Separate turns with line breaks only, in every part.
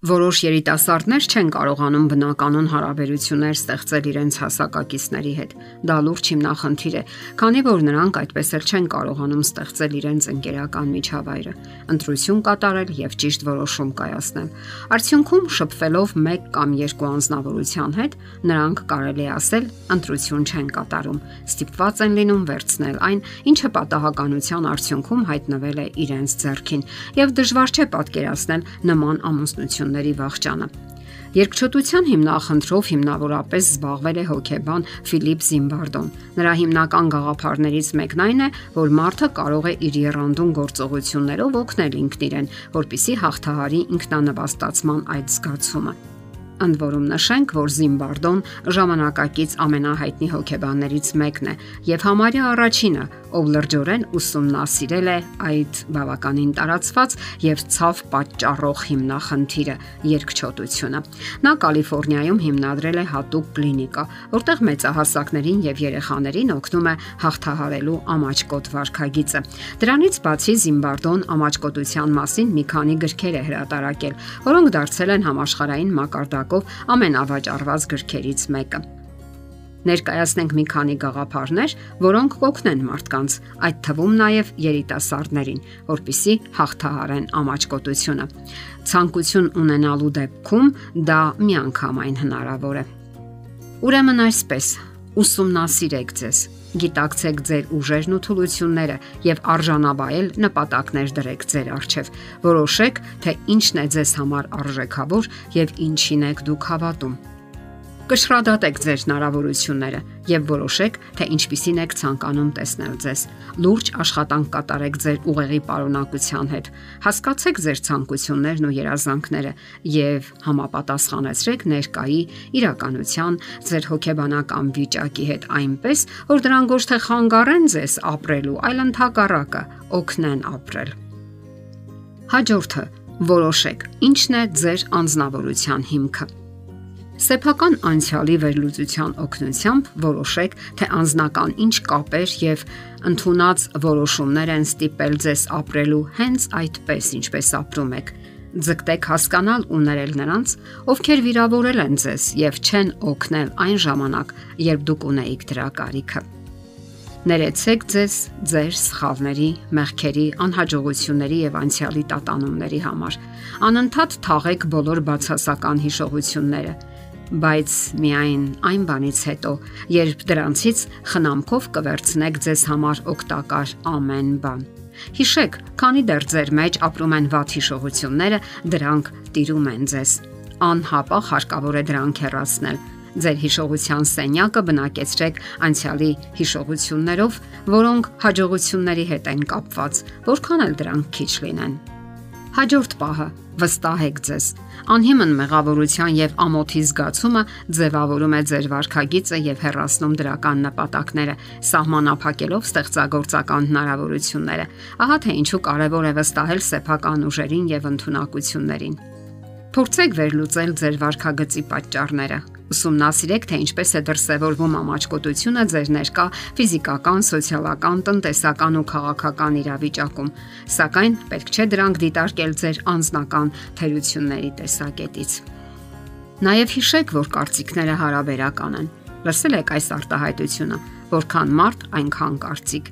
Որոշ երիտասարդներ չեն կարողանում բնականon հարաբերություններ ստեղծել իրենց հասակակիցների հետ։ Դա լուրջ հիմնախնդիր է, քանի որ նրանք այդպես էլ չեն կարողանում ստեղծել իրենց ընկերական միջավայրը, ընտրություն կատարել եւ ճիշտ որոշում կայացնել։ Արդյունքում շփվելով մեկ կամ երկու անznավորության հետ, նրանք կարելի ասել ընտրություն չեն կատարում, ստիպված են լինում վերցնել այն, ինչը պատահականության արդյունքում հայտնվել է իրենց ձեռքին, եւ դժվար չէ պատկերացնել նման ամուսնություն հիվանդությունների վախճանը։ Երկչոտության հիմնախնդրով հիմնավորապես զբաղվել է հոկեբան Ֆիլիպ Զիմբարդոն։ Նրա հիմնական գաղափարներից մեկն այն է, որ մարդը կարող է իր երանդուն գործողություններով օգնել ինքն իրեն, որpիսի հաղթահարի ինքնանվաստացման այդ զգացումը։ Ընդ որում նշենք, որ Զիմբարդոն ժամանակակից ամենահայտնի հոկեբաններից մեկն է եւ համարյա առաջինը, ով լրջորեն ուսումնասիրել է այդ բավականին տարածված եւ ցավ պատճառող հիմնախնդիրը՝ երկչոտությունը։ Նա Կալիֆոռնիայում հիմնադրել է հատուկ կլինիկա, որտեղ մեծահասակներին եւ երեխաներին օգնում է հաղթահարելու ամաչկոտ վարքագիծը։ Դրանից բացի Զիմբարդոն ամաչկոտության մասին մի քանի գրքեր է հրատարակել, որոնք դարձել են համաշխարհային մակարդակով ամենավաճառված գրքերից մեկը ներկայացնենք մի քանի գաղափարներ, որոնք կօգնեն մարդկանց, այդ թվում նաև երիտասարդներին, որpիսի հաղթահարեն ամաչկոտությունը։ Ցանկություն ունենալու դեպքում դա միանգամայն հնարավոր է։ Ուրեմն այսպես, ուսումնասիրեք ձեզ, գիտակցեք ձեր ուժերն ու թուլությունները եւ արժանավայել նպատակներ դրեք ձեր առջև։ Որոշեք, թե ինչն է ձեզ համար արժեքավոր եւ ինչին եք դուք հավատում Կշռադատեք ձեր հնարավորությունները եւ որոշեք, թե ինչպիսին եք ցանկանում տեսնել ձեզ։ Լուրջ աշխատանք կատարեք ձեր ուղեղի պարունակության հետ։ Հասկացեք ձեր ցանկություններն ու երազանքները եւ համապատասխանեցրեք ներկայի իրականության ձեր հոգեբանական վիճակի հետ այնպես, որ դրանք ոչ թե խանգարեն ձեզ ապրելու, այլ ընդհակառակը օգնեն ապրել։ Հաջորդը. Որոշեք, ինչն է ձեր անznավորության հիմքը։ Սեփական անցյալի վերլուծության օգնությամբ որոշեք, թե անznական ինչ կապեր եւ ընդունած որոշումներ են ստիպել ձեզ ապրելու հենց այդպես, ինչպես ապրում եք։ Ձգտեք հասկանալ ու ներել նրանց, ովքեր վիրավորել են ձեզ եւ չեն օգնել այն ժամանակ, երբ դուք ունեիք դրա կարիքը։ Ներեցեք ձեզ ձեր սխալների, մեղքերի, անհաջողությունների եւ անցյալի տատանումների համար։ Անընդհատ թաղեք բոլոր բացասական հիշողությունները բայց միայն այն բանից հետո, երբ դրանցից խնամքով կվերցնեք ձեզ համար օգտակար ամեն բան։ Հիշեք, քանի դեռ ձեր մեջ ապրում են վատ հիշողությունները, դրանք տիրում են ձեզ։ Անհապաղ հարկավոր է դրանք հեռացնել։ Ձեր հիշողության սենյակը բնակեցրեք անցյալի հիշողություններով, որոնք հաջողությունների հետ են կապված, որքան էլ դրանք քիչ լինեն։ Հաջորդ պահը. վստահեք ձեզ։ Անհիմն մեղավորության եւ ամոթի զգացումը ձևավորում է ձեր վարքագիծը եւ հեռացնում դրական նպատակները, սահմանափակելով ստեղծագործական հնարավորությունները։ Ահա թե ինչու կարեւոր է վստահել սեփական ուժերին եւ ընտունակություններին։ Փորձեք վերլուծել ձեր վարքագծի պատճառները Ուսումնասիրեք, թե ինչպես է դրսևորվում ամաչկոտությունը ձեր ներկա ֆիզիկական, սոցիալական, տնտեսական ու քաղաքական իրավիճակում, սակայն պետք չէ դրանք դիտարկել ձեր անձնական թերությունների տեսակետից։ Նաև հիշեք, որ կարծիքները հարաբերական են։ Լսել եք այս արտահայտությունը, որքան մարդ, այնքան կարծիք։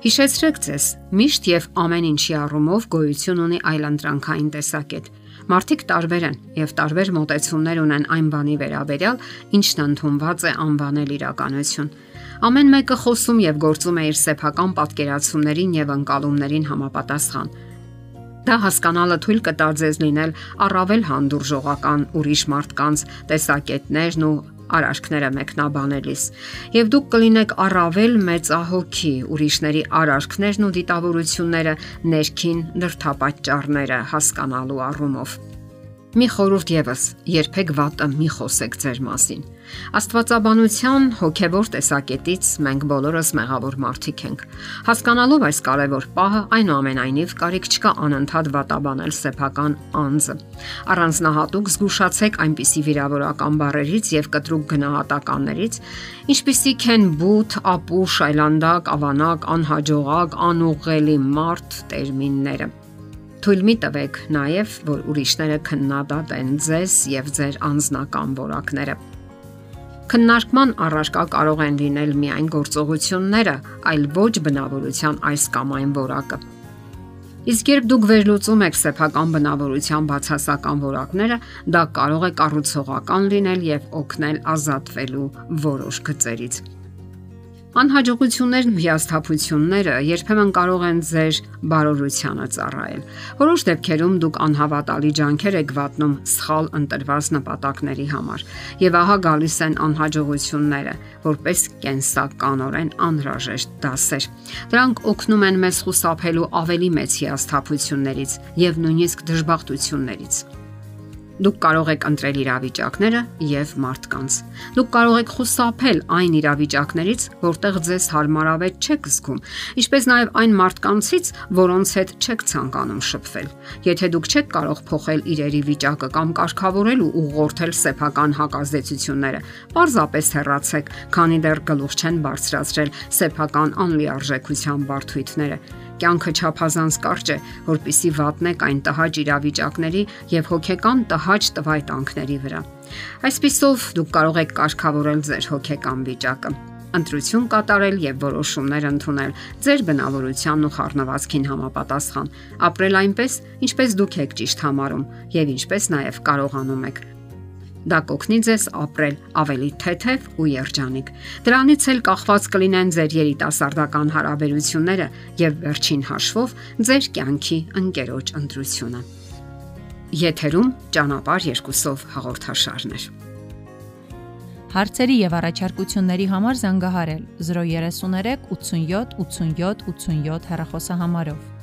Հիշեցրեք ձեզ, միշտ եւ ամեն ինչի առումով գոյություն ունի այլընտրանքային տեսակետ Մարդիկ տարբեր են եւ տարբեր մտածումներ ունեն այն բանի վերաբերյալ, ինչն ընդունված է անվանել իրականություն։ Ամեն մեկը խոսում եւ գործում է իր սեփական պատկերացումներին եւ ընկալումներին համապատասխան։ Դա հասկանալը թույլ կտա ձեզ լինել առավել հանդուրժողական ուրիշ մարդկանց տեսակետներն ու արարքները մեկնաբանելիս եւ դուք կլինեք առավել մեծահոգի ուրիշների արարքներն ու դիտավորությունները ներքին նրթապաճառները հասկանալու առումով Մի խորհուրդ եւս, երբեք վատը մի խոսեք ձեր մասին։ Աստվածաբանության հոգեվոր տեսակետից մենք բոլորս մեղավոր մարդիկ ենք։ Հասկանալով այս կարևոր պահը, այնուամենայնիվ կարիք չկա անընդհատ վատաբանել սեփական անձը։ Առանձնահատուկ զգուշացեք այնպիսի վիրավորական բառերից եւ կտրուկ գնահատականներից, ինչպիսիք են բութ, ապուշ, այլանդակ, ավանակ, անհաջողակ, անուղղելի մարդ տերմինները Թույլ մի տվեք նաև, որ ուրիշները քննադատեն ձեզ եւ ձեր անձնական որակները։ Քննարկման առարկա կարող են լինել միայն գործողությունները, այլ ոչ բնավորության այս կամ այն որակը։ Իսկ երբ դուք վերլուծում եք սեփական բնավորության բացասական որակները, դա կարող է կառուցողական լինել եւ օգնել ազատվելու որոշ գծերից։ Անհաջողություններն ու հիասթափությունները երբեմն կարող են ձեր բարօրությանը ծառայել։ Որոշ դեպքերում դուք անհավատալի ջանքեր եք վատնում սխալ ընտրված նպատակների համար, եւ ահա գալիս են անհաջողությունները, որպես կենսականորեն անհրաժեշտ դասեր։ Դրանք օգնում են մեզ խուսափելու ավելի մեծ հիասթափություններից եւ նույնիսկ դժբախտություններից։ Դուք կարող եք ընտրել իրավիճակները եւ մարդկանց։ Դուք կարող եք խուսափել այն իրավիճակներից, որտեղ ձեզ հարմարավետ չեք զգում, ինչպես նաեւ այն մարդկանցից, որոնց հետ չեք ցանկանում շփվել։ Եթե դուք չեք կարող փոխել իրերի վիճակը կամ կարգավորել ու ուղղորդել սեփական հակազդեցությունները, պարզապես հեռացեք, քանի դեռ գլուխ չեն բարձրացրել սեփական անլիարժեքության բարթույթները Կյանքը չափազանց կարճ է, որpիսի վատնեք այն տհաճ իրավիճակների եւ հոգեկան տհաճ տվայտանքների վրա։ Այսպիսով դուք կարող եք կարգավորել ձեր հոգեկան վիճակը ընտրություն կատարել եւ որոշումներ ընդունել ձեր բնավորությանն ու խառնվածքին համապատասխան, ապրել այնպես, ինչպես դուք եք ճիշտ համարում եւ ինչպես նաեւ կարողանում եք Դա կօգնի ձեզ ապրել ավելի թեթև ու երջանիկ։ Դրանից էլ կախված կլինեն ձեր երիտասարդական հարաբերությունները եւ վերջին հաշվով ձեր կյանքի ընկերոջ ընտրությունը։ Եթերում ճանապար երկուսով հաղորդաշարներ։
Հարցերի եւ առաջարկությունների համար զանգահարել 033 87 87 87 հեռախոսահամարով։